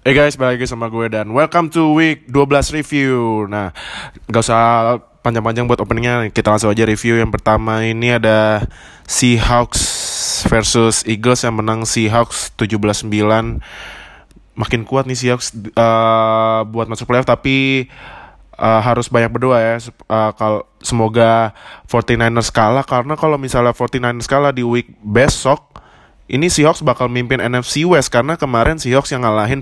Hey guys, balik lagi sama gue dan welcome to week 12 review. Nah, gak usah panjang-panjang buat openingnya, kita langsung aja review. Yang pertama ini ada Seahawks versus Eagles yang menang Seahawks 17-9. Makin kuat nih Seahawks uh, buat masuk playoff tapi uh, harus banyak berdoa ya. Uh, kalau semoga 49ers kalah karena kalau misalnya 49ers kalah di week besok ini Seahawks bakal mimpin NFC West karena kemarin Seahawks yang ngalahin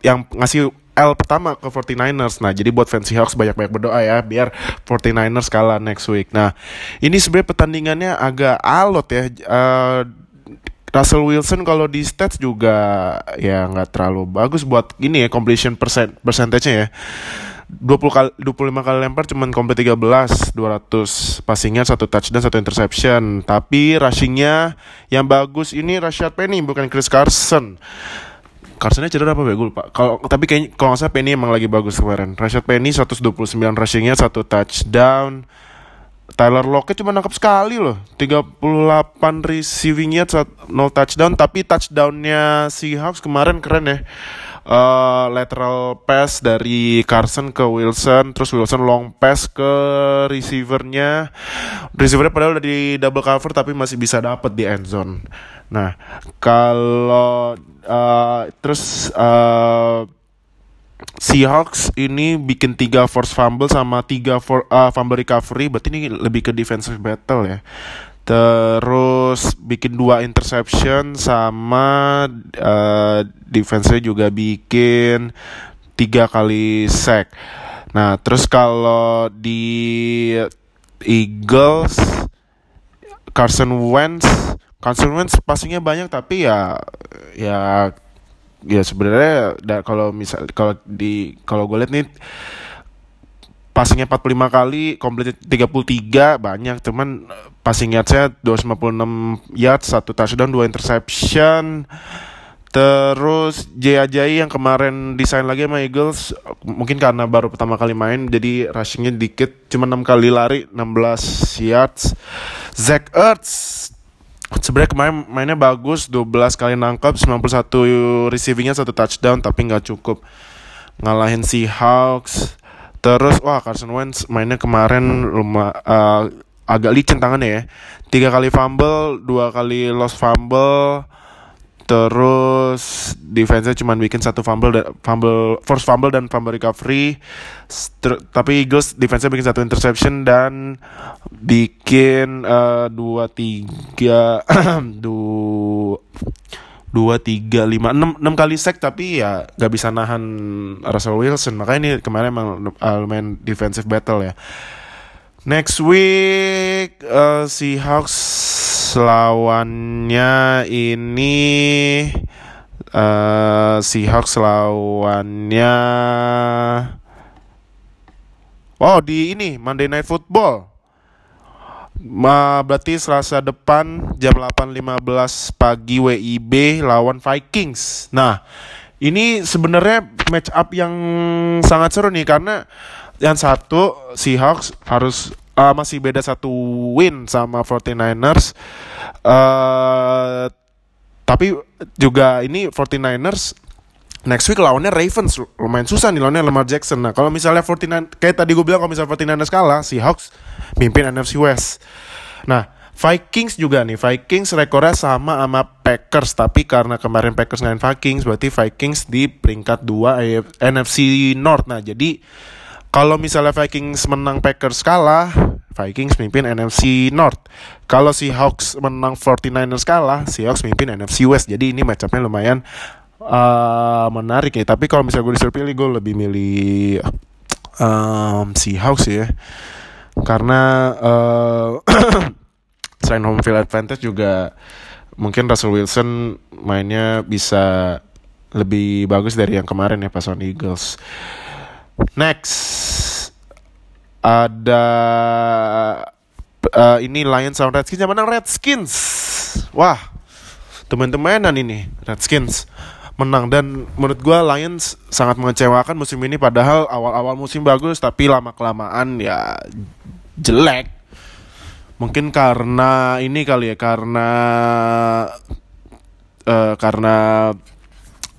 yang ngasih L pertama ke 49ers. Nah, jadi buat fans Seahawks banyak-banyak berdoa ya biar 49ers kalah next week. Nah, ini sebenarnya pertandingannya agak alot ya. Uh, Russell Wilson kalau di stats juga ya nggak terlalu bagus buat ini ya completion percent percentage-nya ya. 20 kali 25 kali lempar cuman komplit 13 200 passingnya satu touchdown satu interception. Tapi rushingnya yang bagus ini Rashad Penny bukan Chris Carson. Carsonnya cedera apa gue lupa. Kalau tapi kayaknya kalau nggak salah Penny emang lagi bagus kemarin. Rashad Penny 129 rushingnya satu touchdown. Tyler Lockett cuma nangkap sekali loh. 38 receivingnya 0 touchdown. Tapi touchdownnya Seahawks kemarin keren ya uh, lateral pass dari Carson ke Wilson, terus Wilson long pass ke receivernya. Receivernya padahal udah di double cover tapi masih bisa dapet di end zone. Nah, kalau uh, terus uh, Seahawks ini bikin tiga force fumble sama tiga for, uh, fumble recovery, berarti ini lebih ke defensive battle ya. Terus bikin dua interception sama uh, defense-nya juga bikin tiga kali sack. Nah, terus kalau di Eagles Carson Wentz Carson Wentz passingnya banyak tapi ya ya ya sebenarnya kalau misal kalau di kalau gue lihat nih passingnya 45 kali, complete 33 banyak, cuman eh, passing yardsnya 256 yards, satu touchdown, dua interception. Terus Jay Ajayi yang kemarin desain lagi sama Eagles mungkin karena baru pertama kali main jadi rushingnya dikit cuma 6 kali lari 16 yards. Zach Ertz sebenarnya kemarin mainnya bagus 12 kali nangkep 91 receivingnya satu touchdown tapi nggak cukup ngalahin si Hawks Terus wah Carson Wentz mainnya kemarin lumah uh, agak licin tangannya ya. Tiga kali fumble, dua kali lost fumble. Terus defense-nya cuma bikin satu fumble fumble first fumble dan fumble recovery. Ter tapi Eagles defense-nya bikin satu interception dan bikin uh, dua tiga dua dua tiga lima enam enam kali sack tapi ya gak bisa nahan Russell Wilson. Makanya ini kemarin emang defensive battle ya. Next week uh, si Hawks lawannya ini uh, si Hawks lawannya Oh di ini Monday Night Football Ma, berarti Selasa depan jam 8.15 pagi WIB lawan Vikings. Nah, ini sebenarnya match up yang sangat seru nih karena yang satu Seahawks harus uh, masih beda satu win sama 49ers. Uh, tapi juga ini 49ers next week lawannya Ravens lumayan susah nih lawannya Lamar Jackson. Nah, kalau misalnya 49 kayak tadi gue bilang kalau misalnya 49ers kalah, Seahawks mimpin NFC West. Nah, Vikings juga nih, Vikings rekornya sama sama Packers, tapi karena kemarin Packers ngalahin Vikings, berarti Vikings di peringkat 2 NFC North. Nah, jadi kalau misalnya Vikings menang Packers kalah, Vikings mimpin NFC North. Kalau si Hawks menang 49ers kalah, si Hawks mimpin NFC West. Jadi ini matchupnya lumayan uh, menarik ya. Tapi kalau misalnya gue disuruh pilih, gue lebih milih um, si Hawks ya karena uh, selain home field advantage juga mungkin Russell Wilson mainnya bisa lebih bagus dari yang kemarin ya pas on Eagles. Next ada uh, ini Lions sama Redskins yang menang Redskins. Wah, teman-temanan ini Redskins menang dan menurut gue Lions sangat mengecewakan musim ini padahal awal-awal musim bagus tapi lama kelamaan ya jelek mungkin karena ini kali ya karena uh, karena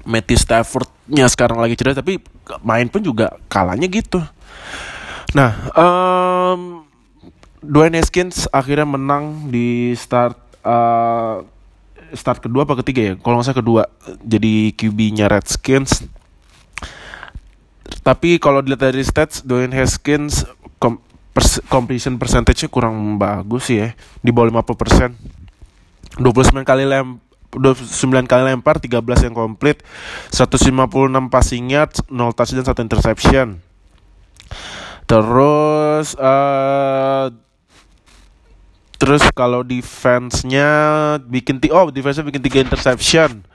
Matthew Stafford ya sekarang lagi cedera tapi main pun juga kalahnya gitu. Nah, um, Dwayne Haskins akhirnya menang di start uh, start kedua apa ketiga ya? Kalau nggak salah kedua. Jadi QB-nya Redskins. Tapi kalau dilihat dari stats, Dwayne Haskins kom pers completion percentage-nya kurang bagus ya. Di bawah 50%. 29 kali lem 29 kali lempar, 13 yang komplit, 156 passing yards, 0 touchdown, 1 interception. Terus uh, terus kalau defense-nya bikin oh defense-nya bikin 3 interception.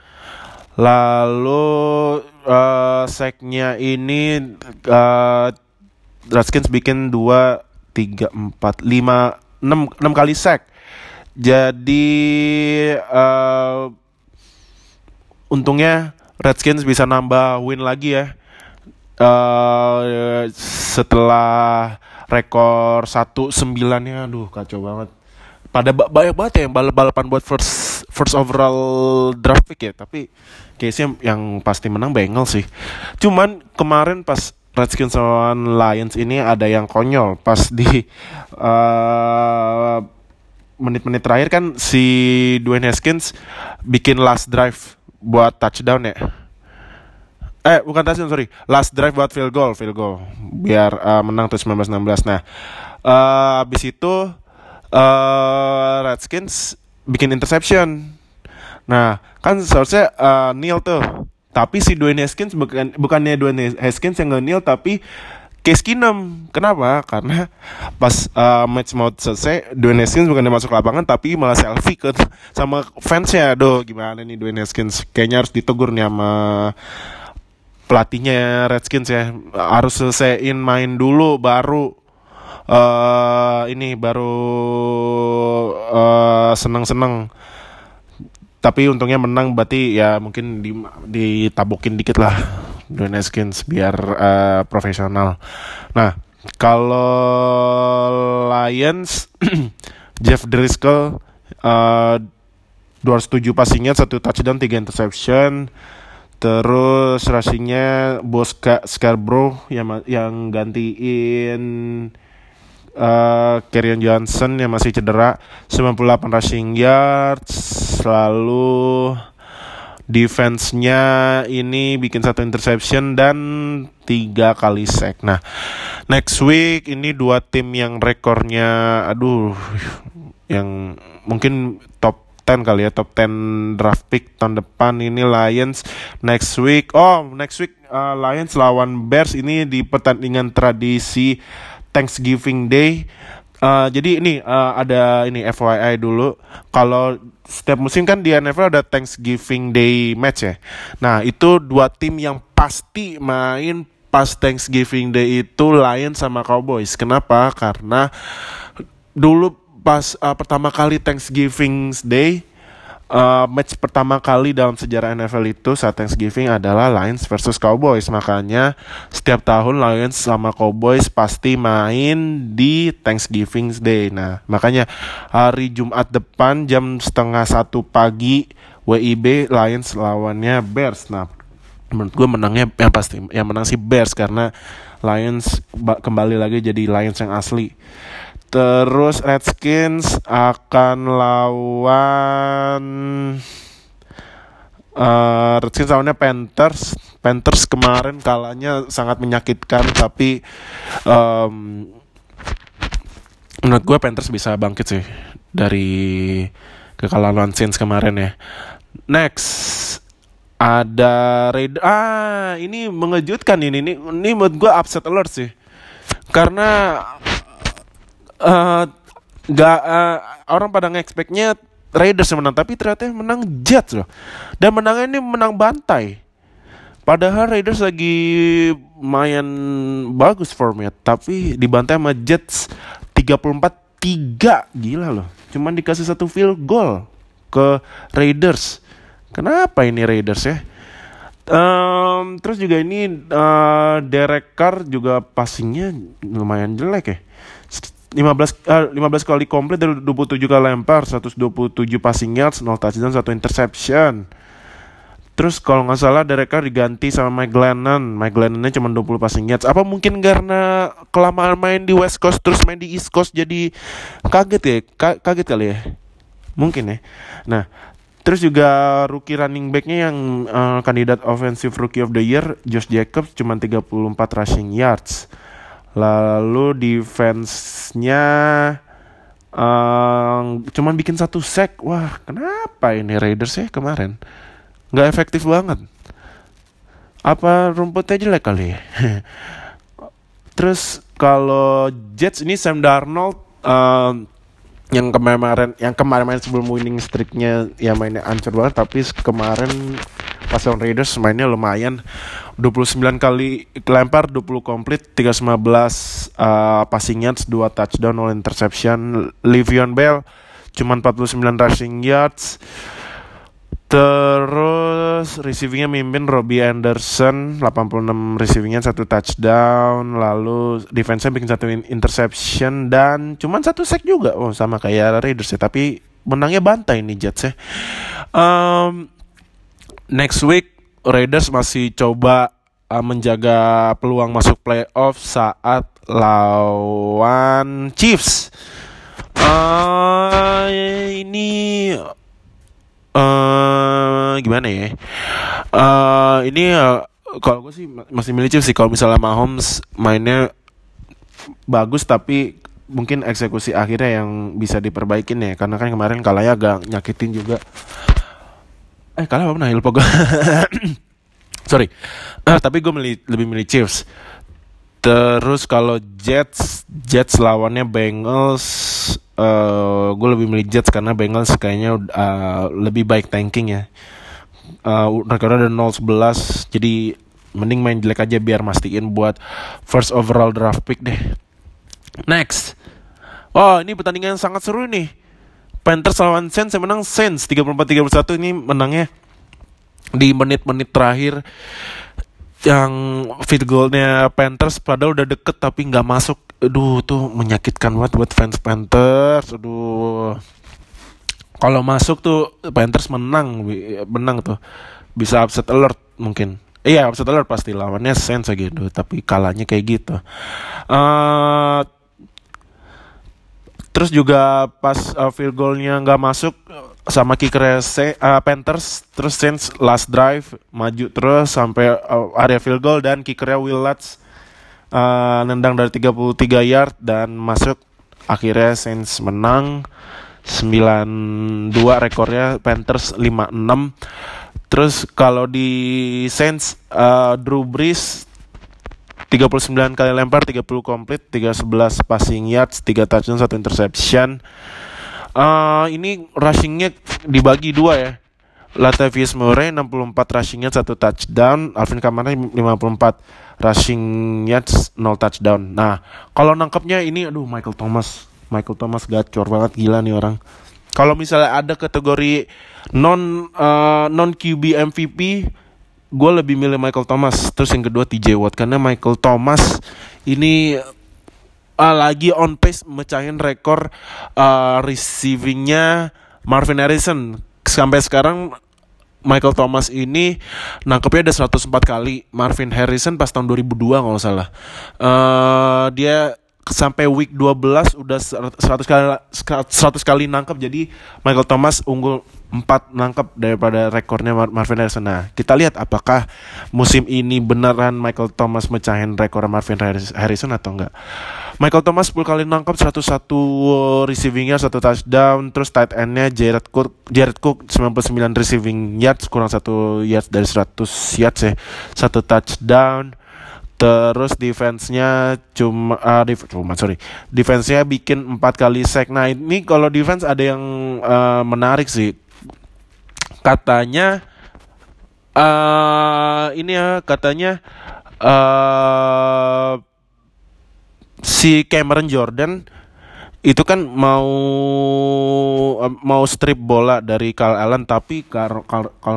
Lalu uh, sack-nya ini uh, Redskins bikin 2 3 4 5 6 6 kali sack. Jadi uh, untungnya Redskins bisa nambah win lagi ya. Uh, setelah rekor 1-9 ya aduh kacau banget. Pada banyak banget ya yang balap-balapan buat first first overall draft pick ya, tapi kayaknya yang pasti menang Bengals sih. Cuman kemarin pas Redskins lawan Lions ini ada yang konyol pas di uh, menit-menit terakhir kan si Dwayne Haskins bikin last drive buat touchdown ya. Eh bukan touchdown sorry, last drive buat field goal, field goal biar uh, menang tuh 19-16. Nah, uh, abis itu uh, Redskins bikin interception. Nah, kan seharusnya uh, Neil tuh. Tapi si Dwayne Haskins bukan bukannya Dwayne Haskins yang nge-Neil tapi Case Keenum. Kenapa? Karena pas uh, match mau selesai, Dwayne Haskins bukan masuk lapangan tapi malah selfie ke sama fansnya. Aduh, gimana nih Dwayne Haskins? Kayaknya harus ditegur nih sama pelatihnya Redskins ya. Harus selesaiin main dulu baru uh, ini baru uh, seneng-seneng tapi untungnya menang berarti ya mungkin di ditabokin dikit lah Dwayne Haskins biar uh, profesional. Nah, kalau Lions Jeff Driscoll uh, 207 passingnya satu touchdown tiga interception terus rushingnya Bosca Scarborough yang yang gantiin uh, Johnson yang masih cedera 98 rushing yards lalu defense-nya ini bikin satu interception dan tiga kali sack. Nah, next week ini dua tim yang rekornya, aduh, yang mungkin top 10 kali ya, top 10 draft pick tahun depan ini Lions next week. Oh, next week uh, Lions lawan Bears ini di pertandingan tradisi Thanksgiving Day. Uh, jadi ini uh, ada ini FYI dulu. Kalau setiap musim kan di NFL ada Thanksgiving Day match ya. Nah itu dua tim yang pasti main pas Thanksgiving Day itu Lions sama Cowboys. Kenapa? Karena dulu pas uh, pertama kali Thanksgiving Day uh, match pertama kali dalam sejarah NFL itu saat Thanksgiving adalah Lions versus Cowboys. Makanya setiap tahun Lions sama Cowboys pasti main di Thanksgiving Day. Nah, makanya hari Jumat depan jam setengah satu pagi WIB Lions lawannya Bears. Nah, menurut gue menangnya yang pasti yang menang si Bears karena Lions kembali lagi jadi Lions yang asli. Terus Redskins akan lawan uh, Redskins lawannya Panthers. Panthers kemarin kalahnya sangat menyakitkan tapi um, menurut gue Panthers bisa bangkit sih dari kekalahan lawan Saints kemarin ya. Next ada Raider ah ini mengejutkan ini ini ini menurut gue upset alert sih karena uh, uh, orang pada nge-expectnya Raiders yang menang tapi ternyata yang menang Jets loh. Dan menangnya ini menang bantai. Padahal Raiders lagi lumayan bagus formnya tapi dibantai sama Jets 34 3 gila loh. Cuman dikasih satu field goal ke Raiders. Kenapa ini Raiders ya? Um, terus juga ini uh, Derek Carr juga passingnya lumayan jelek ya 15 uh, 15 kali komplit dari 27 kali lempar, 127 passing yards, 0 touchdown, 1 interception. Terus kalau nggak salah Derek diganti sama Mike Glennon. Mike Glennonnya cuma 20 passing yards. Apa mungkin karena kelamaan main di West Coast terus main di East Coast jadi kaget ya? Ka kaget kali ya? Mungkin ya. Nah, Terus juga rookie running backnya yang uh, kandidat offensive rookie of the year Josh Jacobs cuma 34 rushing yards. Lalu defense-nya uh, cuman bikin satu sack. Wah, kenapa ini Raiders ya kemarin? Nggak efektif banget. Apa rumputnya jelek kali? Terus kalau Jets ini Sam Darnold uh, yang kemarin yang kemarin sebelum winning streaknya ya mainnya ancur banget tapi kemarin pas Raiders mainnya lumayan. 29 kali lempar 20 komplit 315 uh, passing yards 2 touchdown 0 interception. Livion Bell cuman 49 rushing yards. Terus receivingnya mimpin Robbie Anderson 86 receivingnya satu touchdown. Lalu defense-nya bikin satu interception dan cuman satu sack juga. Oh sama kayak Raiders ya tapi menangnya bantai ini Jets ya. Um, next week Raiders masih coba uh, menjaga peluang masuk playoff saat lawan Chiefs. Uh, ini uh, gimana ya? Uh, ini uh, kalau gue sih masih milih Chiefs sih. Kalau misalnya Mahomes mainnya bagus tapi mungkin eksekusi akhirnya yang bisa diperbaikin ya karena kan kemarin kalahnya agak nyakitin juga eh kalah apa nah lupa gue sorry uh, tapi gue lebih milih Chiefs terus kalau Jets Jets lawannya Bengals uh, eh, gue lebih milih Jets karena Bengals kayaknya uh, lebih baik tanking ya. Uh, rekornya ada 0-11 jadi mending main jelek aja biar mastiin buat first overall draft pick deh. Next. Oh, ini pertandingan yang sangat seru nih. Panthers lawan Saints yang menang Saints 34-31 ini menangnya di menit-menit terakhir yang field goalnya Panthers padahal udah deket tapi nggak masuk. Aduh tuh menyakitkan banget buat fans Panthers. Aduh. Kalau masuk tuh Panthers menang menang tuh. Bisa upset alert mungkin. Iya upset alert pasti lawannya Saints gitu tapi kalahnya kayak gitu. Uh, terus juga pas uh, field goalnya nggak masuk sama kicker uh, Panthers terus Saints last drive maju terus sampai uh, area field goal dan kickernya Will Lutz uh, nendang dari 33 yard dan masuk. Akhirnya Saints menang 9-2 rekornya Panthers 5-6 terus kalau di Saints uh, Drew Brees 39 kali lempar 30 komplit 311 passing yards 3 touchdown 1 interception. Uh, ini rushingnya dibagi dua ya. Latavius Murray 64 rushingnya satu touchdown. Alvin Kamara 54 rushing yards 0 touchdown. Nah kalau nangkepnya ini aduh Michael Thomas. Michael Thomas gacor banget gila nih orang. Kalau misalnya ada kategori non uh, non QB MVP gue lebih milih Michael Thomas terus yang kedua TJ Watt karena Michael Thomas ini uh, lagi on pace mecahin rekor uh, receivingnya Marvin Harrison sampai sekarang Michael Thomas ini nangkepnya ada 104 kali. Marvin Harrison pas tahun 2002 kalau salah. Uh, dia sampai week 12 udah 100 kali 100 kali nangkep. Jadi Michael Thomas unggul 4 nangkep daripada rekornya Marvin Harrison. Nah, kita lihat apakah musim ini beneran Michael Thomas mecahin rekor Marvin Harrison atau enggak. Michael Thomas 10 kali nangkep 101 receiving yards, 1 touchdown. Terus tight endnya Jared Cook, Jared Cook 99 receiving yards, kurang 1 yards dari 100 yards ya. 1 touchdown. Terus defense-nya cuma uh, def cuma sorry. Defense-nya bikin 4 kali sack. Nah, ini kalau defense ada yang uh, menarik sih katanya uh, ini ya katanya uh, si Cameron Jordan itu kan mau mau strip bola dari Carl Allen tapi kalau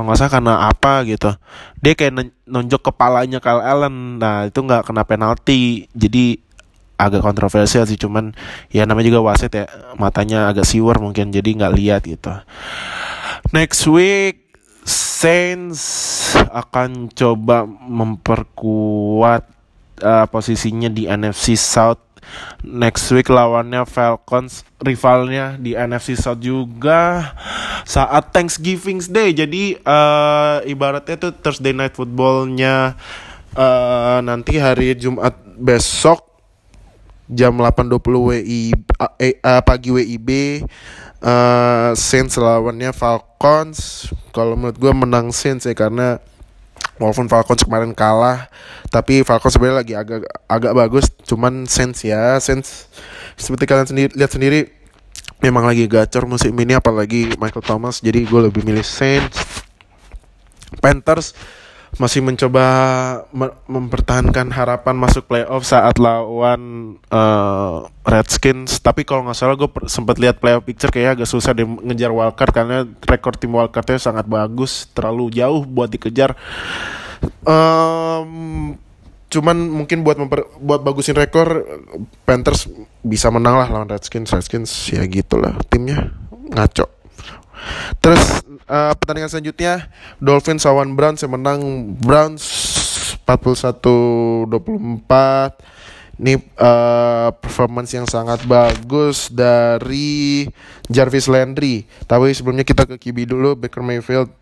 nggak salah karena apa gitu. Dia kayak nonjok kepalanya Carl Allen. Nah itu nggak kena penalti. Jadi agak kontroversial sih cuman ya namanya juga wasit ya matanya agak siwer mungkin jadi nggak lihat gitu Next week Saints akan coba memperkuat uh, posisinya di NFC South. Next week lawannya Falcons rivalnya di NFC South juga saat Thanksgiving Day. Jadi uh, ibaratnya tuh Thursday night footballnya uh, nanti hari Jumat besok jam 8.20 WI uh, uh, pagi WIB uh, Saints lawannya Falcons. Kalau menurut gue menang Saints ya karena walaupun Falcons kemarin kalah tapi Falcons sebenarnya lagi agak agak bagus. Cuman Saints ya Saints seperti kalian sendiri lihat sendiri memang lagi gacor musim ini apalagi Michael Thomas. Jadi gue lebih milih Saints. Panthers masih mencoba mempertahankan harapan masuk playoff saat lawan uh, Redskins. Tapi kalau nggak salah gue sempat lihat playoff picture kayak agak susah deh ngejar wildcard karena rekor tim wildcardnya sangat bagus, terlalu jauh buat dikejar. Um, cuman mungkin buat memper, buat bagusin rekor Panthers bisa menang lah lawan Redskins. Redskins ya gitulah timnya ngaco. Terus uh, pertandingan selanjutnya Dolphins lawan Browns yang menang Browns 41-24 ini uh, performance yang sangat bagus dari Jarvis Landry. Tapi sebelumnya kita ke QB dulu Baker Mayfield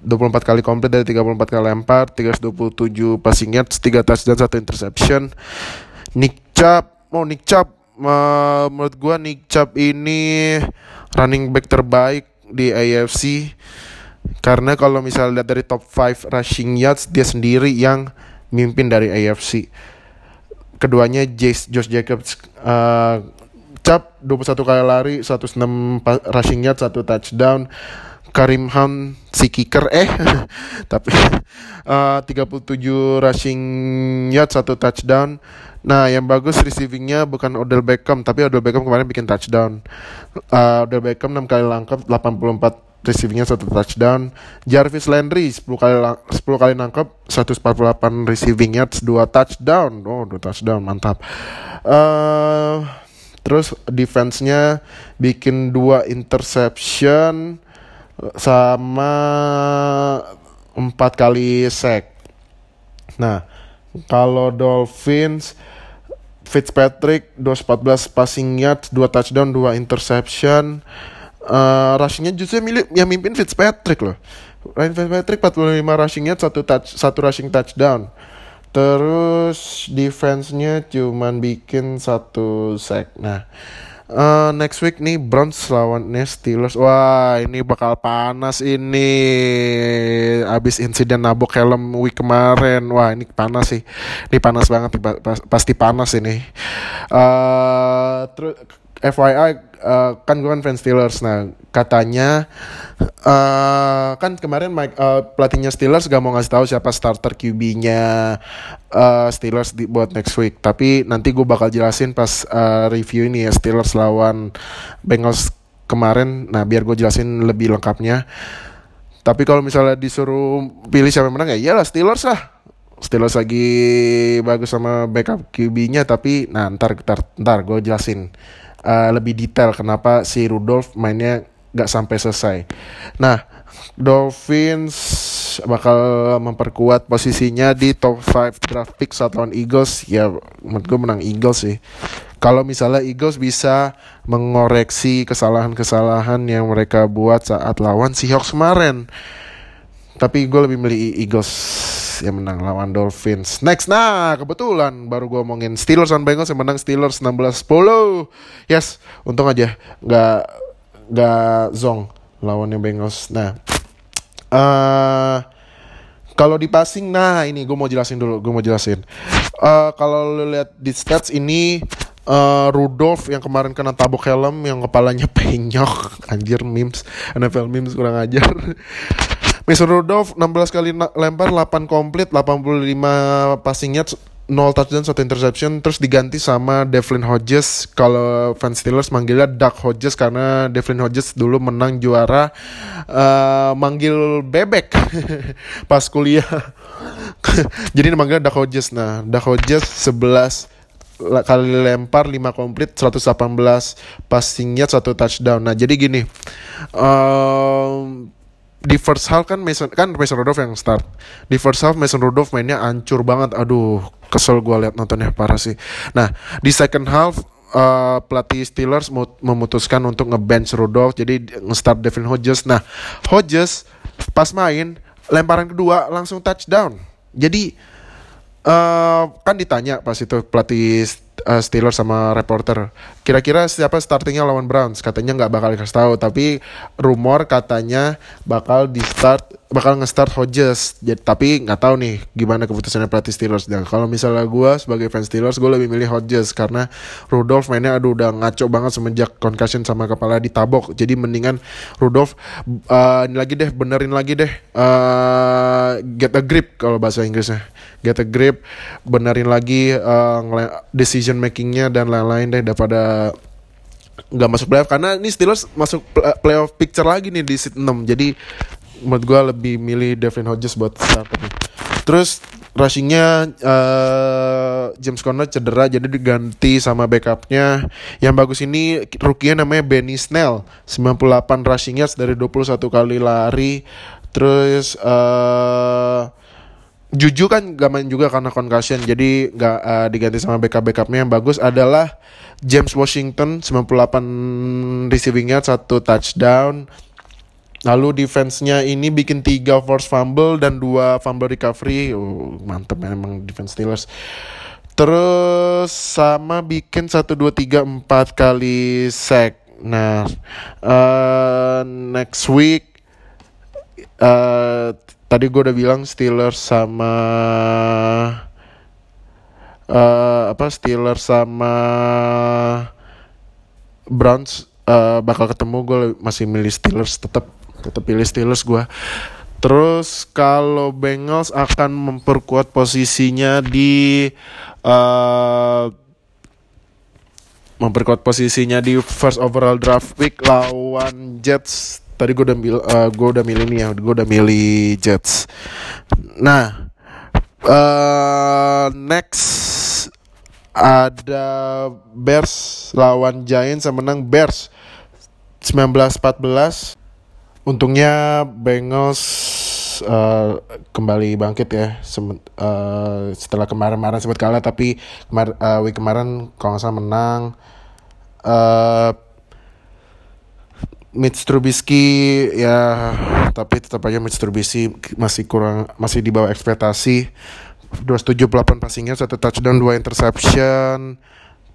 24 kali komplit dari 34 kali lempar, 327 passing yards, 3 touchdown, 1 interception. Nick Chubb, oh Nick Chubb uh, menurut gua Nick Chubb ini running back terbaik di AFC karena kalau misalnya dari top 5 rushing yards dia sendiri yang mimpin dari AFC keduanya Jace, Josh Jacobs uh, cap 21 kali lari 106 rushing yards satu touchdown. Karim Hunt si kicker eh tapi uh, 37 rushing yards satu touchdown Nah, yang bagus receivingnya bukan Odell Beckham, tapi Odell Beckham kemarin bikin touchdown. Uh, Odell Beckham 6 kali langkap, 84 receivingnya satu touchdown. Jarvis Landry 10 kali 10 kali nangkep 148 receiving yards 2 touchdown. Oh, 2 touchdown, mantap. Uh, terus defense-nya bikin 2 interception sama 4 kali sack. Nah, kalau Dolphins Fitzpatrick 214 passing yards, 2 touchdown, 2 interception. Uh, rushingnya justru milik yang mimpin Fitzpatrick loh. Ryan Fitzpatrick 45 rushing yards, 1 touch, 1 rushing touchdown. Terus defense-nya cuman bikin satu sack. Nah, Uh, next week nih Browns lawan Steelers. Wah, ini bakal panas ini. Abis insiden nabok helm week kemarin. Wah, ini panas sih. Ini panas banget pasti panas ini. Uh, terus FYI uh, kan gue kan fans Steelers. Nah, katanya uh, kan kemarin Mike uh, pelatihnya Steelers gak mau ngasih tahu siapa starter QB-nya uh, Steelers di, buat next week. Tapi nanti gue bakal jelasin pas uh, review ini ya Steelers lawan Bengals kemarin. Nah, biar gue jelasin lebih lengkapnya. Tapi kalau misalnya disuruh pilih siapa yang menang ya iyalah Steelers lah. Steelers lagi bagus sama backup QB-nya tapi nah ntar ntar ntar gue jelasin uh, lebih detail kenapa si Rudolph mainnya gak sampai selesai. Nah, Dolphins bakal memperkuat posisinya di top 5 draft pick saat lawan Eagles. Ya, menurut gue menang Eagles sih. Kalau misalnya Eagles bisa mengoreksi kesalahan-kesalahan yang mereka buat saat lawan Seahawks kemarin. Tapi gue lebih milih Eagles yang menang lawan Dolphins. Next, nah kebetulan baru gue omongin Steelers dan Bengals yang menang Steelers 16-10. Yes, untung aja nggak nggak zong lawannya Bengals. Nah, uh, kalau di passing, nah ini gue mau jelasin dulu, gue mau jelasin. Uh, kalau lo lihat di stats ini uh, Rudolph yang kemarin kena tabok helm yang kepalanya penyok anjir memes NFL memes kurang ajar Mason Rudolph 16 kali lempar 8 komplit 85 passing yards 0 touchdown 1 interception terus diganti sama Devlin Hodges. Kalau fans Steelers manggilnya Duck Hodges karena Devlin Hodges dulu menang juara uh, manggil bebek pas kuliah. Jadi manggilnya Duck Hodges. Nah Duck Hodges 11 kali lempar 5 komplit 118 passing yard 1 touchdown. Nah jadi gini um, di first half kan Mason kan Mason Rudolph yang start. Di first half Mason Rudolph mainnya ancur banget. Aduh, kesel gue liat nontonnya parah sih. Nah, di second half uh, pelatih Steelers memutuskan untuk ngebench Rudolph jadi nge-start Devin Hodges. Nah, Hodges pas main lemparan kedua langsung touchdown. Jadi uh, kan ditanya pas itu pelatih uh, Steelers sama reporter. Kira-kira siapa startingnya lawan Browns? Katanya nggak bakal dikasih tahu, tapi rumor katanya bakal di start bakal nge-start Hodges. Jadi tapi nggak tahu nih gimana keputusannya pelatih Steelers. Dan kalau misalnya gue sebagai fans Steelers, gue lebih milih Hodges karena Rudolph mainnya aduh udah ngaco banget semenjak concussion sama kepala ditabok. Jadi mendingan Rudolph uh, ini lagi deh, benerin lagi deh. Uh, get a grip kalau bahasa Inggrisnya. Get a grip, benerin lagi uh, decision makingnya dan lain-lain deh daripada nggak masuk playoff karena ini Steelers masuk playoff picture lagi nih di seat 6 jadi menurut gue lebih milih Devin Hodges buat starter. Terus rushingnya uh, James Conner cedera jadi diganti sama backupnya. Yang bagus ini rookie namanya Benny Snell. 98 rushing yards dari 21 kali lari. Terus uh, Juju kan gak main juga karena concussion jadi gak uh, diganti sama backup backupnya. Yang bagus adalah James Washington 98 receiving yards satu touchdown Lalu defense-nya ini bikin tiga force fumble dan dua fumble recovery. Oh, mantep memang defense Steelers. Terus sama bikin satu dua tiga empat kali sack. Nah, uh, next week uh, tadi gue udah bilang Steelers sama uh, apa Steelers sama Browns uh, bakal ketemu gue masih milih Steelers tetap tetap pilih Steelers gue Terus kalau Bengals akan memperkuat posisinya di uh, memperkuat posisinya di first overall draft pick lawan Jets. Tadi gue udah mil, uh, gue udah milih nih ya, gue udah milih Jets. Nah, uh, next ada Bears lawan Giants yang menang Bears 19-14 Untungnya Bengals uh, kembali bangkit ya Sem uh, setelah kemarin-kemarin sempat kalah tapi kemar uh, week kemarin kalau nggak salah menang. Uh, Mitch Trubisky ya tapi tetap aja Mitch Trubisky masih kurang masih di bawah ekspektasi. 278 passingnya satu touchdown dua interception.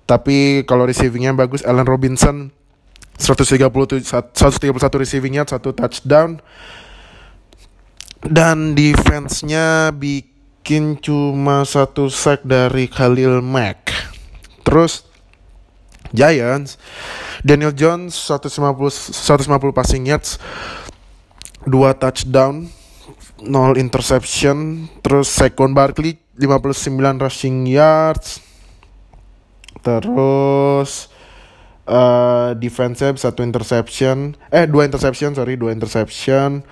Tapi kalau receivingnya bagus Allen Robinson 130 131 receiving yard, satu touchdown. Dan defense-nya bikin cuma satu sack dari Khalil Mack. Terus Giants Daniel Jones 150 150 passing yards, dua touchdown, nol interception, terus Saquon Barkley 59 rushing yards. Terus uh, defensive satu interception. Eh dua interception sorry dua interception.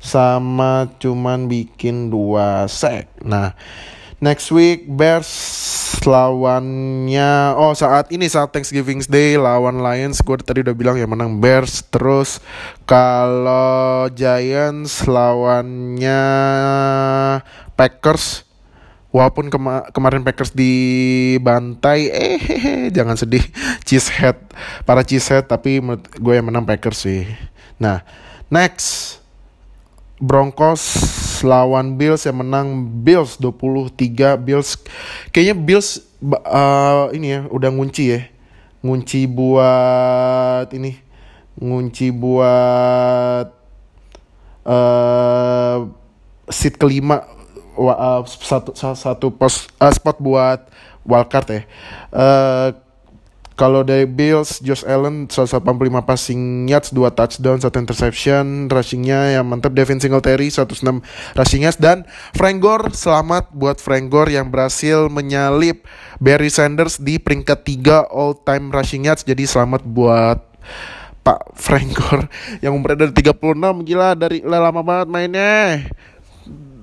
Sama cuman bikin dua sack. Nah next week Bears lawannya oh saat ini saat Thanksgiving Day lawan Lions gue tadi udah bilang ya menang Bears terus. Kalau Giants lawannya Packers Walaupun kema kemarin Packers dibantai, eh hehe, jangan sedih. Cheesehead, para cheesehead, tapi gue yang menang Packers sih. Nah, next. Broncos lawan Bills yang menang Bills 23 Bills kayaknya Bills uh, ini ya udah ngunci ya ngunci buat ini ngunci buat uh, seat kelima uh, satu satu pos uh, spot buat wildcard ya. Uh, kalau dari Bills, Josh Allen 185 passing yards, 2 touchdown, 1 interception, rushingnya yang mantap. Devin Singletary 106 rushing yards dan Frank Gore selamat buat Frank Gore yang berhasil menyalip Barry Sanders di peringkat 3 all time rushing yards. Jadi selamat buat Pak Frank Gore yang umurnya dari 36 gila dari lama banget mainnya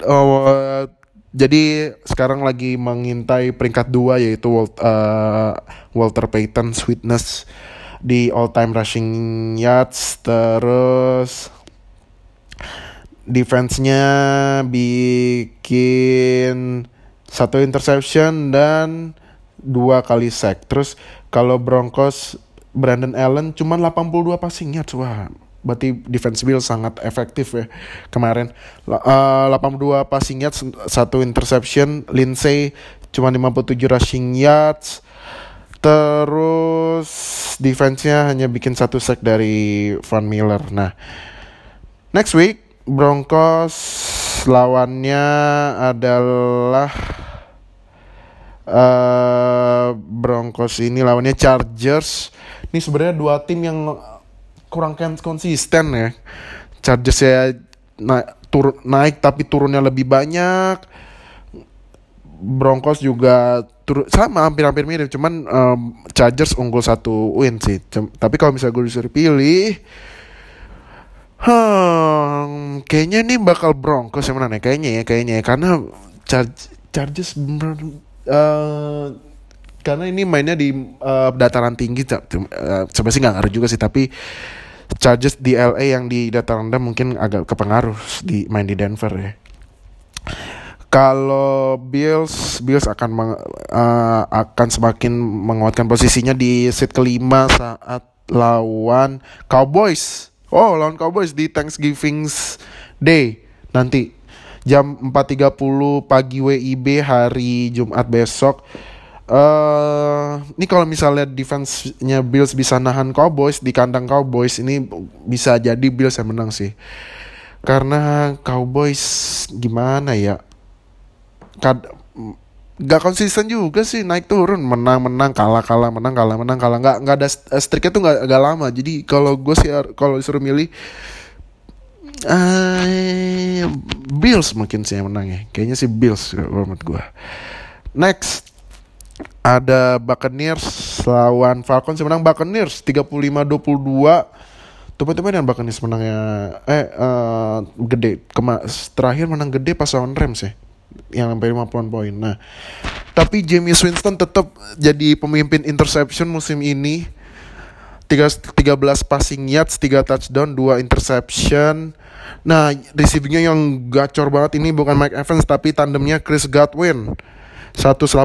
uh, jadi sekarang lagi mengintai peringkat dua yaitu uh, Walter Payton Sweetness di all time rushing yards terus defense-nya bikin satu interception dan dua kali sack. Terus kalau Broncos Brandon Allen cuma 82 passing yards. Wah, berarti defense Bill sangat efektif ya kemarin. Uh, 82 passing yards, satu interception. Lindsay cuma 57 rushing yards. Terus defense-nya hanya bikin satu sack dari Van Miller. Nah, next week Broncos lawannya adalah uh, Broncos ini lawannya Chargers. Ini sebenarnya dua tim yang kurang konsisten ya. Chargers ya naik, tur naik tapi turunnya lebih banyak. Broncos juga tur sama hampir-hampir mirip, cuman um, Chargers unggul satu win sih. Cem tapi kalau misalnya gue disuruh pilih, Hmm, kayaknya nih bakal Broncos yang menang ya. Kayaknya ya, kayaknya ya. Karena Char Chargers uh, karena ini mainnya di uh, dataran tinggi. Uh, sebenarnya sih nggak ngaruh juga sih, tapi Chargers di LA yang di dataran rendah mungkin agak kepengaruh di main di Denver ya. Kalau Bills, Bills akan meng, uh, akan semakin menguatkan posisinya di set kelima saat lawan Cowboys Oh, lawan Cowboys di Thanksgiving Day nanti jam 4.30 pagi WIB hari Jumat besok. Uh, ini kalau misalnya defense-nya Bills bisa nahan Cowboys di kandang Cowboys ini bisa jadi Bills yang menang sih. Karena Cowboys gimana ya? Kad gak konsisten juga sih naik turun. Menang menang kalah kalah menang kalah menang kalah. Nggak nggak ada streaknya tuh nggak agak lama. Jadi kalau gue sih kalau disuruh milih uh, Bills mungkin sih yang menang ya. Kayaknya sih Bills menurut gue next ada Buccaneers lawan Falcons yang menang Buccaneers 35-22 Tumben-tumben dan Buccaneers menangnya eh uh, gede Kema terakhir menang gede pas lawan Rams ya yang sampai 50 poin. Nah, tapi James Winston tetap jadi pemimpin interception musim ini. 13 passing yards, 3 touchdown, 2 interception. Nah, receivingnya yang gacor banget ini bukan Mike Evans tapi tandemnya Chris Godwin. 184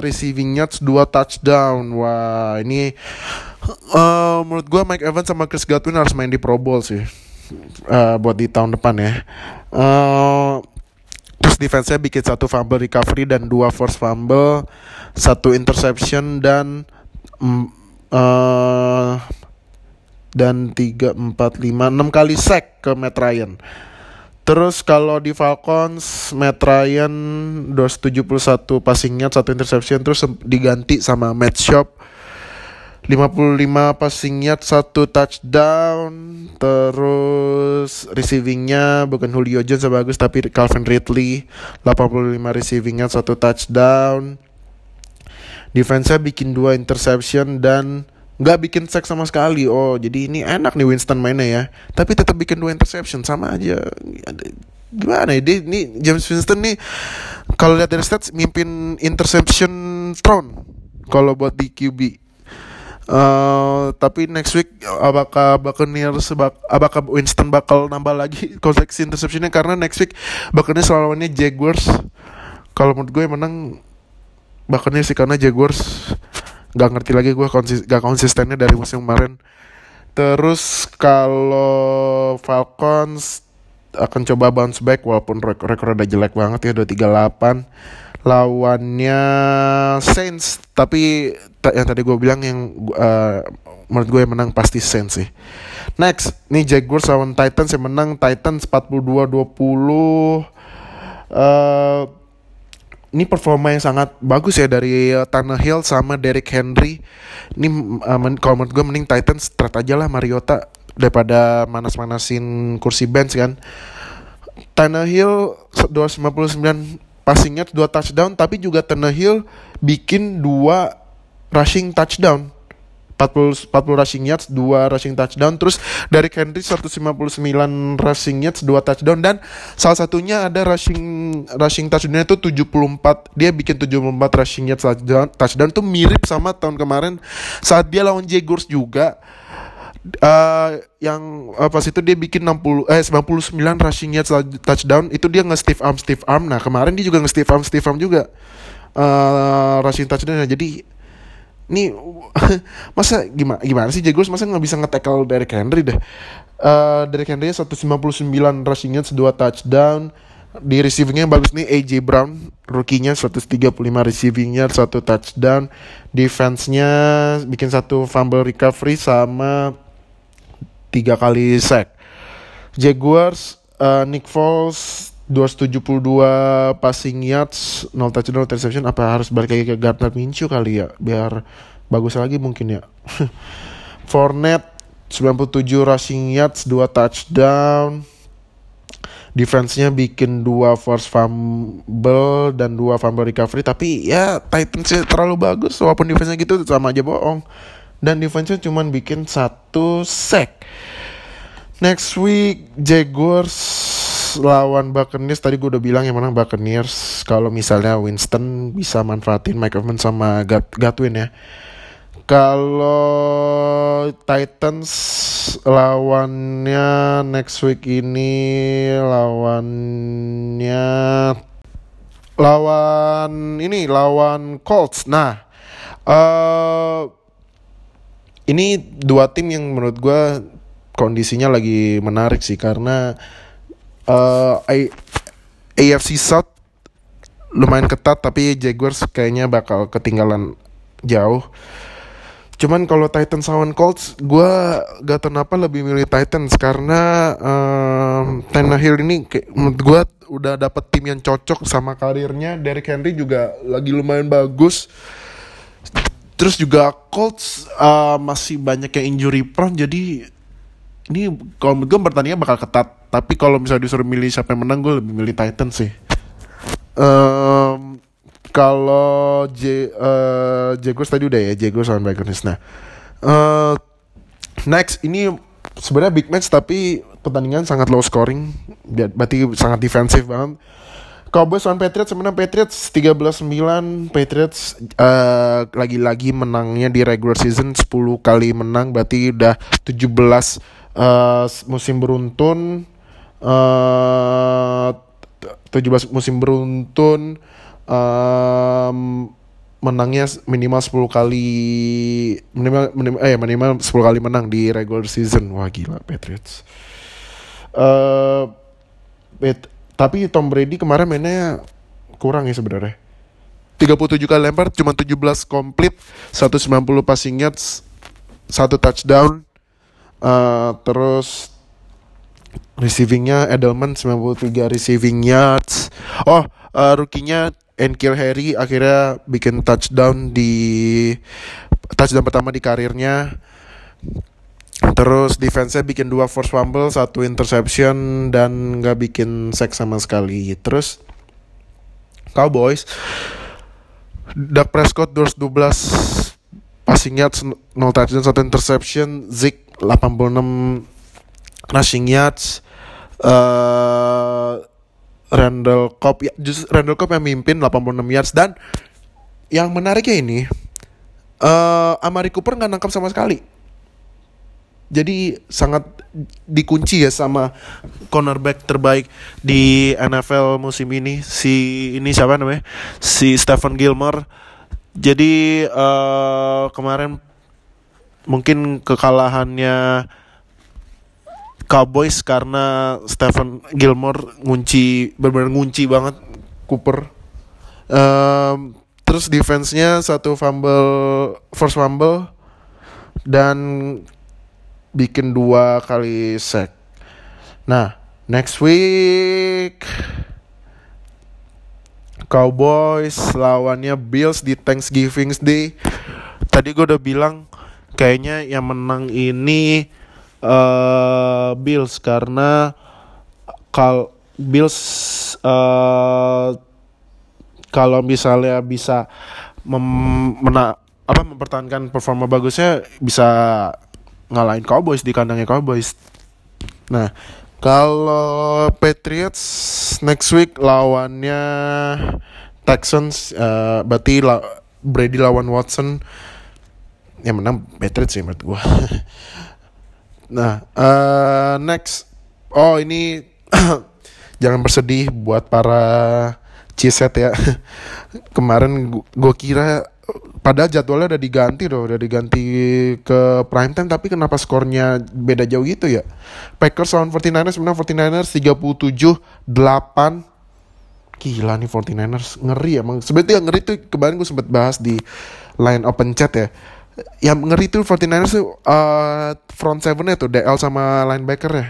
receiving yards, 2 touchdown. Wah, ini uh, menurut gue Mike Evans sama Chris Godwin harus main di Pro Bowl sih. Uh, buat di tahun depan ya. Uh, Terus defense-nya bikin satu fumble recovery dan dua force fumble, satu interception dan mm, uh, dan tiga empat lima enam kali sack ke Matt Ryan. Terus kalau di Falcons, Matt Ryan 271 passingnya, satu interception, terus diganti sama Matt Shop 55 passing yard, satu touchdown. Terus receivingnya bukan Julio Jones bagus tapi Calvin Ridley 85 receiving yard, satu touchdown. Defense-nya bikin dua interception dan nggak bikin sack sama sekali. Oh, jadi ini enak nih Winston mainnya ya. Tapi tetap bikin dua interception sama aja. Gimana ya? Dia, ini James Winston nih kalau lihat dari stats mimpin interception throne kalau buat di QB Uh, tapi next week apakah Buccaneers bak apakah Winston bakal nambah lagi koleksi interceptionnya karena next week Buccaneers lawannya Jaguars. Kalau menurut gue menang Buccaneers sih karena Jaguars nggak ngerti lagi gue konsis gak konsistennya dari musim kemarin. Terus kalau Falcons akan coba bounce back walaupun rekor, rekor udah jelek banget ya 238 lawannya Saints tapi yang tadi gue bilang yang uh, menurut gue yang menang pasti Saints sih. Next nih Jaguars lawan Titans yang menang Titans 42-20 uh, ini performa yang sangat bagus ya dari uh, Tannehill sama Derrick Henry ini uh, men kalau menurut gue mending Titans start aja lah Mariota daripada manas-manasin kursi bench kan Tannehill 259 passing yards, dua touchdown, tapi juga Tannehill bikin dua rushing touchdown. 40, 40 rushing yards, dua rushing touchdown. Terus dari Henry 159 rushing yards, dua touchdown. Dan salah satunya ada rushing rushing touchdown itu 74. Dia bikin 74 rushing yards touchdown. Touchdown tuh mirip sama tahun kemarin saat dia lawan Jaguars juga Uh, yang uh, pas itu dia bikin 60 eh 99 rushing yards touchdown itu dia nge stiff arm stiff arm nah kemarin dia juga nge stiff arm stiff arm juga uh, rushing touchdown nah, jadi ini masa gimana gimana sih Jaguars masa nggak bisa nge-tackle Derrick Henry deh. Uh, Derrick Henry 159 rushing yards 2 touchdown. Di receivingnya bagus nih AJ Brown rookie-nya 135 receiving yard satu touchdown. Defense-nya bikin satu fumble recovery sama tiga kali sack. Jaguars uh, Nick Foles 272 passing yards, 0 touchdown, 0 interception. Apa harus balik lagi ke Gardner Minshew kali ya biar bagus lagi mungkin ya. Fournette 97 rushing yards, 2 touchdown. Defense-nya bikin dua force fumble dan dua fumble recovery tapi ya Titans terlalu bagus walaupun defense-nya gitu sama aja bohong dan defense-nya cuma bikin satu sack. Next week Jaguars lawan Buccaneers tadi gue udah bilang yang mana Buccaneers kalau misalnya Winston bisa manfaatin Mike Evans sama Gatwin ya. Kalau Titans lawannya next week ini lawannya lawan ini lawan Colts. Nah, uh, ini dua tim yang menurut gue kondisinya lagi menarik sih karena uh, AFC South lumayan ketat tapi Jaguars kayaknya bakal ketinggalan jauh. Cuman kalau Titans lawan Colts, gue gak tau kenapa lebih milih Titans karena um, Tannehill ini menurut gue udah dapet tim yang cocok sama karirnya. Derrick Henry juga lagi lumayan bagus Terus juga Colts uh, masih banyak yang injury prone jadi ini kalau menurut gue pertandingan bakal ketat. Tapi kalau misalnya disuruh milih siapa yang menang gue lebih milih Titans sih. Um, kalau J uh, Jaguars tadi udah ya Jaguars lawan Buccaneers. Nah, uh, next ini sebenarnya big match tapi pertandingan sangat low scoring, berarti sangat defensif banget. Cowboys lawan Patriots sebenarnya Patriots 13-9 Patriots uh, lagi-lagi menangnya di regular season 10 kali menang berarti udah 17 uh, musim beruntun uh, 17 musim beruntun menangnya minimal 10 kali minimal, minimal eh minimal 10 kali menang di regular season wah gila Patriots uh, tapi Tom Brady kemarin mainnya kurang ya sebenarnya. 37 kali lempar cuma 17 komplit, 190 passing yards, satu touchdown. Uh, terus receivingnya Edelman 93 receiving yards. Oh, uh, rookie-nya Enkil Harry akhirnya bikin touchdown di touchdown pertama di karirnya Terus defense-nya bikin dua force fumble, satu interception dan nggak bikin sack sama sekali. Terus Cowboys Dak Prescott 212 passing yards, 0 touchdown, satu interception, Zeke 86 rushing yards. Uh, Randall Cobb ya, just Randall Cobb yang mimpin 86 yards. Dan yang menariknya ini uh, Amari Cooper nggak nangkap sama sekali. Jadi sangat dikunci ya sama cornerback terbaik di NFL musim ini si ini siapa namanya? Si Stephen Gilmore jadi uh, kemarin mungkin kekalahannya Cowboys karena Stephen Gilmore ngunci benar-benar ngunci banget Cooper um, terus defense-nya satu fumble first fumble dan bikin dua kali sack. Nah, next week Cowboys lawannya Bills di Thanksgiving Day. Tadi gue udah bilang kayaknya yang menang ini uh, Bills karena kal Bills uh, kalau misalnya bisa mem mena apa mempertahankan performa bagusnya bisa ngalahin Cowboys di kandangnya Cowboys. Nah, kalau Patriots next week lawannya Texans uh, berarti la Brady lawan Watson yang menang Patriots sih menurut gue. Nah, uh, next. Oh, ini jangan bersedih buat para ciset ya. Kemarin gue kira padahal jadwalnya udah diganti loh, udah diganti ke prime time tapi kenapa skornya beda jauh gitu ya? Packers lawan 49ers menang 49ers 37 8 Gila nih 49ers ngeri emang. Sebenarnya yang ngeri tuh kemarin gue sempet bahas di line open chat ya. Yang ngeri tuh 49ers tuh uh, front seven-nya tuh DL sama linebacker ya.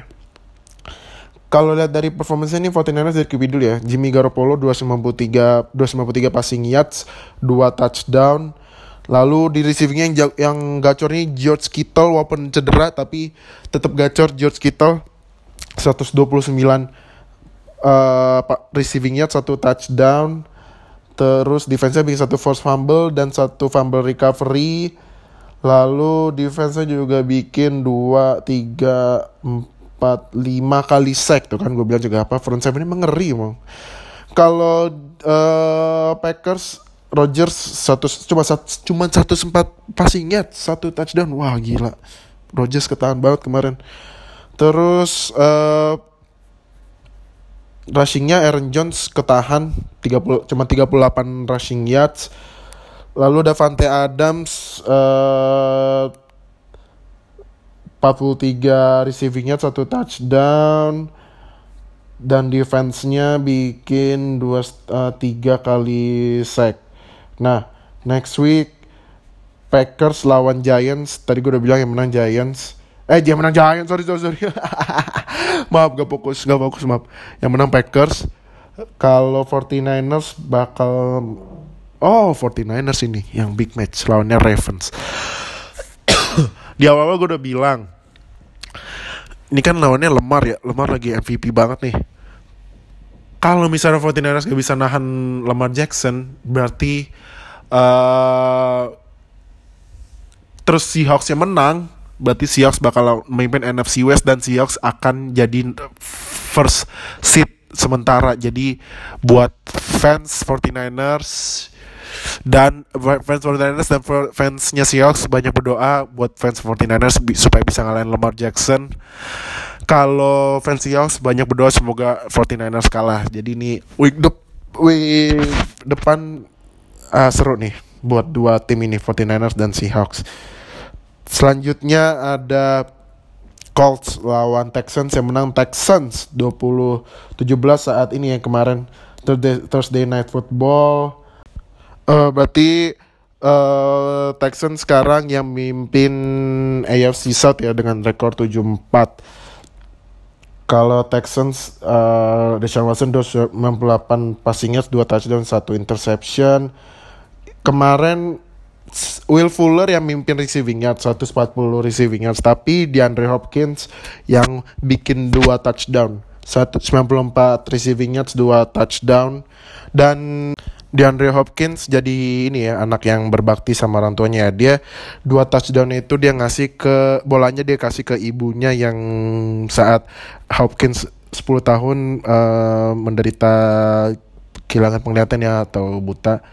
Kalau lihat dari performance ini 49ers dari QB dulu ya. Jimmy Garoppolo 253 253 passing yards, 2 touchdown. Lalu di receivingnya yang yang gacor ini George Kittle walaupun cedera tapi tetap gacor George Kittle 129 uh, receiving yard satu touchdown terus defense-nya bikin satu force fumble dan satu fumble recovery lalu defense-nya juga bikin dua tiga empat lima kali sack. Tuh kan gue bilang juga apa front seven ini mengeri mau kalau uh, Packers Rogers satu cuma satu cuma satu sempat passing yard satu touchdown. Wah gila. Rogers ketahan banget kemarin. Terus uh, rushingnya Aaron Jones ketahan 30 cuma 38 rushing yards. Lalu Davante Adams uh, eh, 43 receiving yards satu touchdown dan defense-nya bikin dua uh, tiga kali sack. Nah, next week Packers lawan Giants. Tadi gue udah bilang yang menang Giants. Eh, dia menang Giants. Sorry, sorry, sorry. maaf gak fokus gak fokus maaf yang menang Packers kalau 49ers bakal oh 49ers ini yang big match lawannya Ravens di awal-awal gue udah bilang ini kan lawannya Lemar ya Lemar lagi MVP banget nih kalau misalnya 49ers gak bisa nahan Lemar Jackson berarti uh, terus yang menang berarti Seahawks bakal memimpin NFC West dan Seahawks akan jadi first seat sementara. Jadi buat fans 49ers dan fans 49ers dan fansnya Seahawks banyak berdoa buat fans 49ers supaya bisa ngalahin Lamar Jackson. Kalau fans Seahawks banyak berdoa semoga 49ers kalah. Jadi ini week, de week depan uh, seru nih buat dua tim ini 49ers dan Seahawks. Selanjutnya ada Colts lawan Texans yang menang Texans 20-17 saat ini yang kemarin Thursday, Thursday Night Football. Uh, berarti uh, Texans sekarang yang mimpin AFC South ya dengan rekor 7-4. Kalau Texans uh, Deshaun Watson 98 passing yards, 2 touchdown, 1 interception. Kemarin Will Fuller yang mimpin receiving yards 140 receiving yards tapi DeAndre Hopkins yang bikin dua touchdown 194 receiving yards dua touchdown dan DeAndre Hopkins jadi ini ya anak yang berbakti sama orang tuanya dia dua touchdown itu dia ngasih ke bolanya dia kasih ke ibunya yang saat Hopkins 10 tahun uh, menderita kehilangan penglihatannya atau buta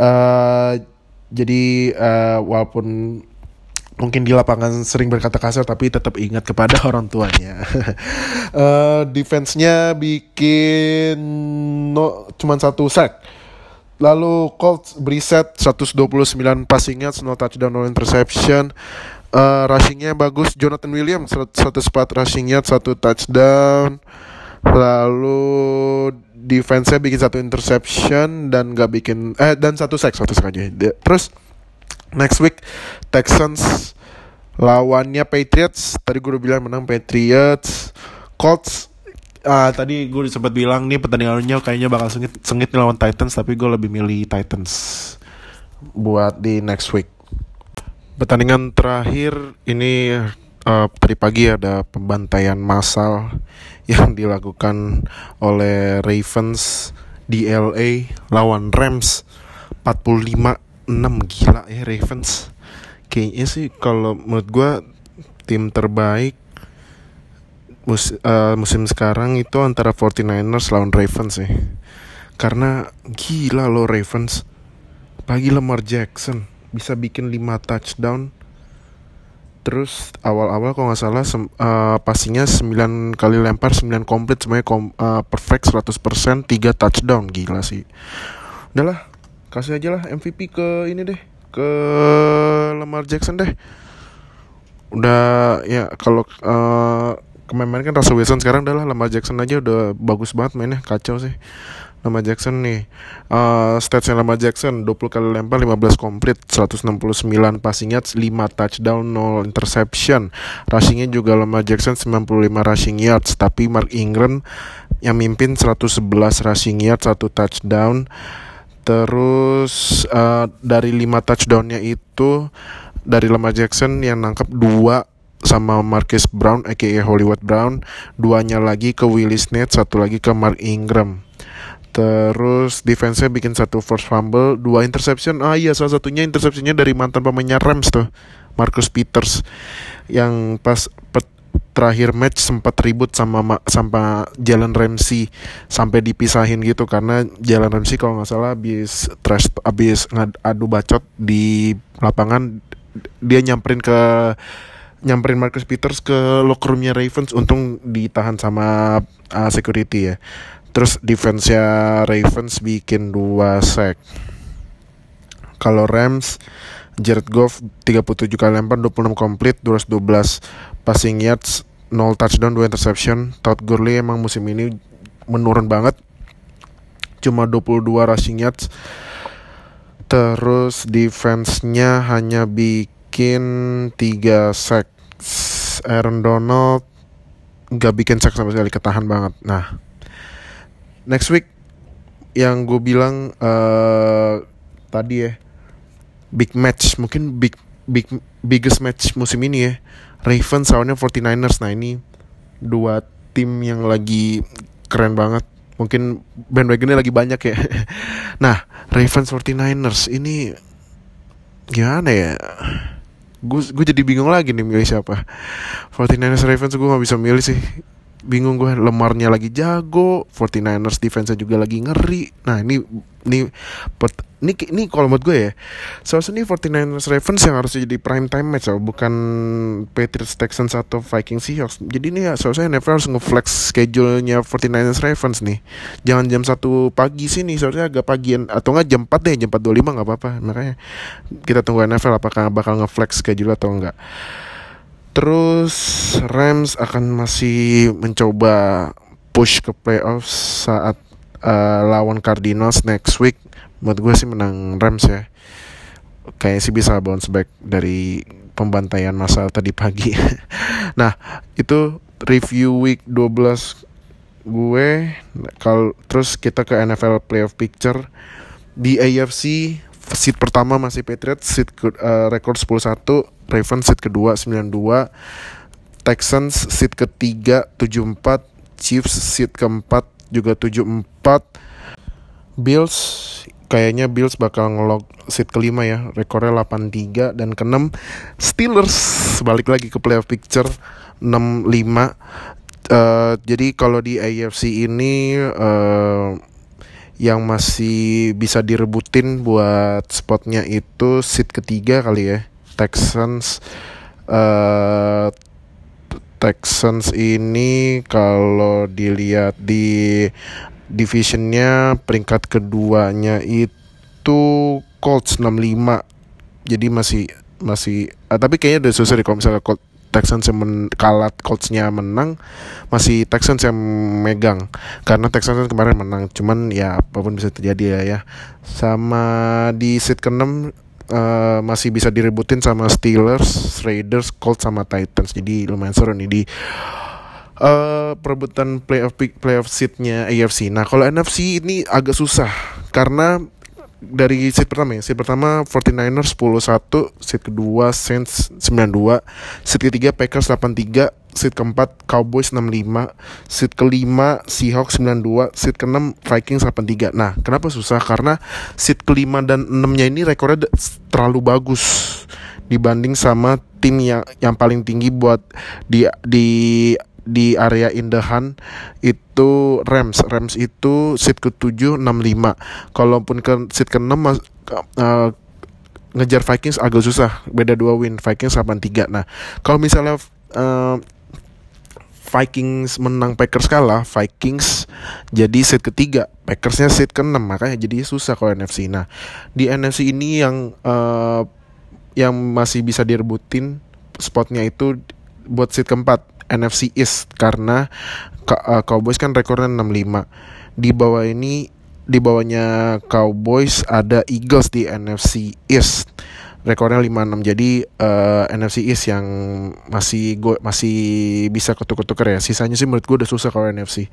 uh, jadi uh, walaupun mungkin di lapangan sering berkata kasar tapi tetap ingat kepada orang tuanya. uh, defense-nya bikin no cuma satu sack. Lalu Colts Brissett 129 passing yards, no touchdown, no interception. Uh, rushingnya bagus Jonathan Williams 104 rushing yards, satu touchdown. Lalu defense-nya bikin satu interception dan gak bikin eh dan satu sack satu sack aja. Terus next week Texans lawannya Patriots. Tadi gue udah bilang menang Patriots. Colts uh, tadi gue sempat bilang nih pertandingannya kayaknya bakal sengit sengit lawan Titans tapi gue lebih milih Titans buat di next week. Pertandingan terakhir ini uh, tadi pagi ada pembantaian massal yang dilakukan oleh Ravens di LA lawan Rams 45-6 gila ya Ravens kayaknya sih kalau menurut gue tim terbaik mus uh, musim sekarang itu antara 49ers lawan Ravens sih karena gila lo Ravens pagi Lamar Jackson bisa bikin 5 touchdown Terus awal-awal kalau nggak salah uh, passingnya 9 kali lempar 9 komplit semuanya kom uh, perfect 100% 3 touchdown gila sih. Udahlah, kasih aja lah MVP ke ini deh ke Lamar Jackson deh. Udah ya kalau uh, kemarin kan Russell Wilson sekarang adalah Lamar Jackson aja udah bagus banget mainnya kacau sih. Lamar Jackson nih. Uh, Statsnya Lamar Jackson 20 kali lempar 15 komplit 169 passing yards 5 touchdown 0 interception. Rushingnya juga Lamar Jackson 95 rushing yards. Tapi Mark Ingram yang mimpin 111 rushing yards 1 touchdown. Terus uh, dari 5 touchdownnya itu dari Lamar Jackson yang nangkep 2 sama Marcus Brown aka Hollywood Brown duanya lagi ke Willis Nate satu lagi ke Mark Ingram Terus defense-nya bikin satu force fumble, dua interception. Ah iya, salah satunya interceptionnya dari mantan pemainnya Rams tuh, Marcus Peters. Yang pas terakhir match sempat ribut sama sama Jalen Ramsey sampai dipisahin gitu karena Jalen Ramsey kalau nggak salah habis trash habis adu bacot di lapangan dia nyamperin ke nyamperin Marcus Peters ke locker roomnya Ravens untung ditahan sama uh, security ya. Terus defense-nya Ravens bikin dua sack. Kalau Rams Jared Goff 37 kali lempar 26 komplit 212 passing yards 0 touchdown 2 interception. Todd Gurley emang musim ini menurun banget. Cuma 22 rushing yards. Terus defense-nya hanya bikin 3 sack Aaron Donald gak bikin sack sama sekali ketahan banget. Nah next week yang gue bilang uh, tadi ya big match mungkin big big biggest match musim ini ya. Ravens lawannya 49ers nah ini dua tim yang lagi keren banget. Mungkin bandwagonnya lagi banyak ya. Nah Ravens 49ers ini gimana ya gue jadi bingung lagi nih milih siapa. 49ers Ravens gue gak bisa milih sih bingung gue lemarnya lagi jago 49ers defense juga lagi ngeri. Nah ini ini ini ini kalau menurut gue ya seharusnya ini 49ers Ravens yang harus jadi prime time match oh, bukan Patriots Texans atau Vikings Seahawks. Jadi ini ya seharusnya NFL harus ngeflex schedule-nya 49ers Ravens nih. Jangan jam satu pagi sih nih seharusnya agak pagian atau enggak jam 4 deh jam 4.25 nggak apa-apa. Makanya kita tunggu NFL apakah bakal ngeflex schedule atau enggak Terus Rams akan masih mencoba push ke playoff saat uh, lawan Cardinals next week. Menurut gue sih menang Rams ya. Kayaknya sih bisa bounce back dari pembantaian masa tadi pagi. nah, itu review week 12 gue. Kalau terus kita ke NFL playoff picture di AFC seat pertama masih Patriots, seat uh, rekor 10-1 Ravens seat kedua 92 Texans seat ketiga 74 Chiefs seat keempat juga 74 Bills kayaknya Bills bakal ngelog seat kelima ya rekornya 83 dan keenam Steelers balik lagi ke playoff picture 65 uh, jadi kalau di AFC ini uh, yang masih bisa direbutin buat spotnya itu seat ketiga kali ya Texans uh, Texans ini kalau dilihat di divisionnya peringkat keduanya itu Colts 65 jadi masih masih uh, tapi kayaknya udah susah deh kalau misalnya Colts Texans yang men kalah Coltsnya menang masih Texans yang megang. Karena Texans kan kemarin menang cuman ya apa pun bisa terjadi ya ya. Sama di seat ke-6 uh, masih bisa direbutin sama Steelers, Raiders, Colts sama Titans. Jadi lumayan seru nih di uh, perebutan playoff playoff seatnya AFC. Nah kalau NFC ini agak susah karena dari seat pertama ya, seat pertama 49ers 10-1, seat kedua Saints 92, seat ketiga Packers 83, seat keempat Cowboys 65, seat kelima Seahawks 92, seat keenam Vikings 83. Nah, kenapa susah? Karena seat kelima dan enamnya ini rekornya terlalu bagus dibanding sama tim yang yang paling tinggi buat di di di area Indahan itu Rams. Rams itu seat ke-7 65. Kalaupun ke seat ke-6 uh, ngejar Vikings agak susah beda dua win Vikings 8-3 nah kalau misalnya uh, Vikings menang Packers kalah Vikings jadi seat ketiga Packersnya seat keenam makanya jadi susah kalau NFC nah di NFC ini yang uh, yang masih bisa direbutin spotnya itu buat seat keempat NFC East karena uh, Cowboys kan rekornya 65 di bawah ini di bawahnya Cowboys ada Eagles di NFC East rekornya 56 jadi uh, eh, NFC East yang masih gue masih bisa ketuk-ketuker ya. Sisanya sih menurut gue udah susah kalau NFC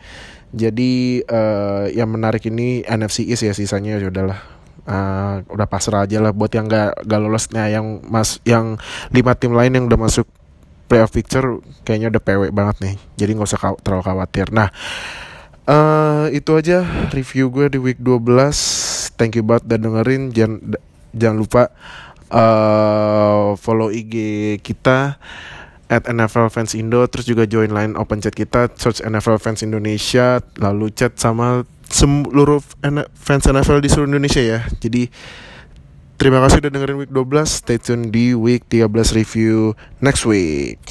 jadi uh, yang menarik ini NFC East ya sisanya. Ya udahlah. Uh, udah pasrah aja lah buat yang gak, gak lolos. Nah yang mas yang lima tim lain yang udah masuk playoff picture kayaknya udah PW banget nih. Jadi nggak usah terlalu khawatir. Nah uh, itu aja review gue di week 12 thank you banget udah dengerin. Jangan jangan lupa uh, follow IG kita at NFL Fans Indo terus juga join line open chat kita search NFL Fans Indonesia lalu chat sama seluruh fans NFL di seluruh Indonesia ya. Jadi terima kasih udah dengerin week 12 stay tune di week 13 review next week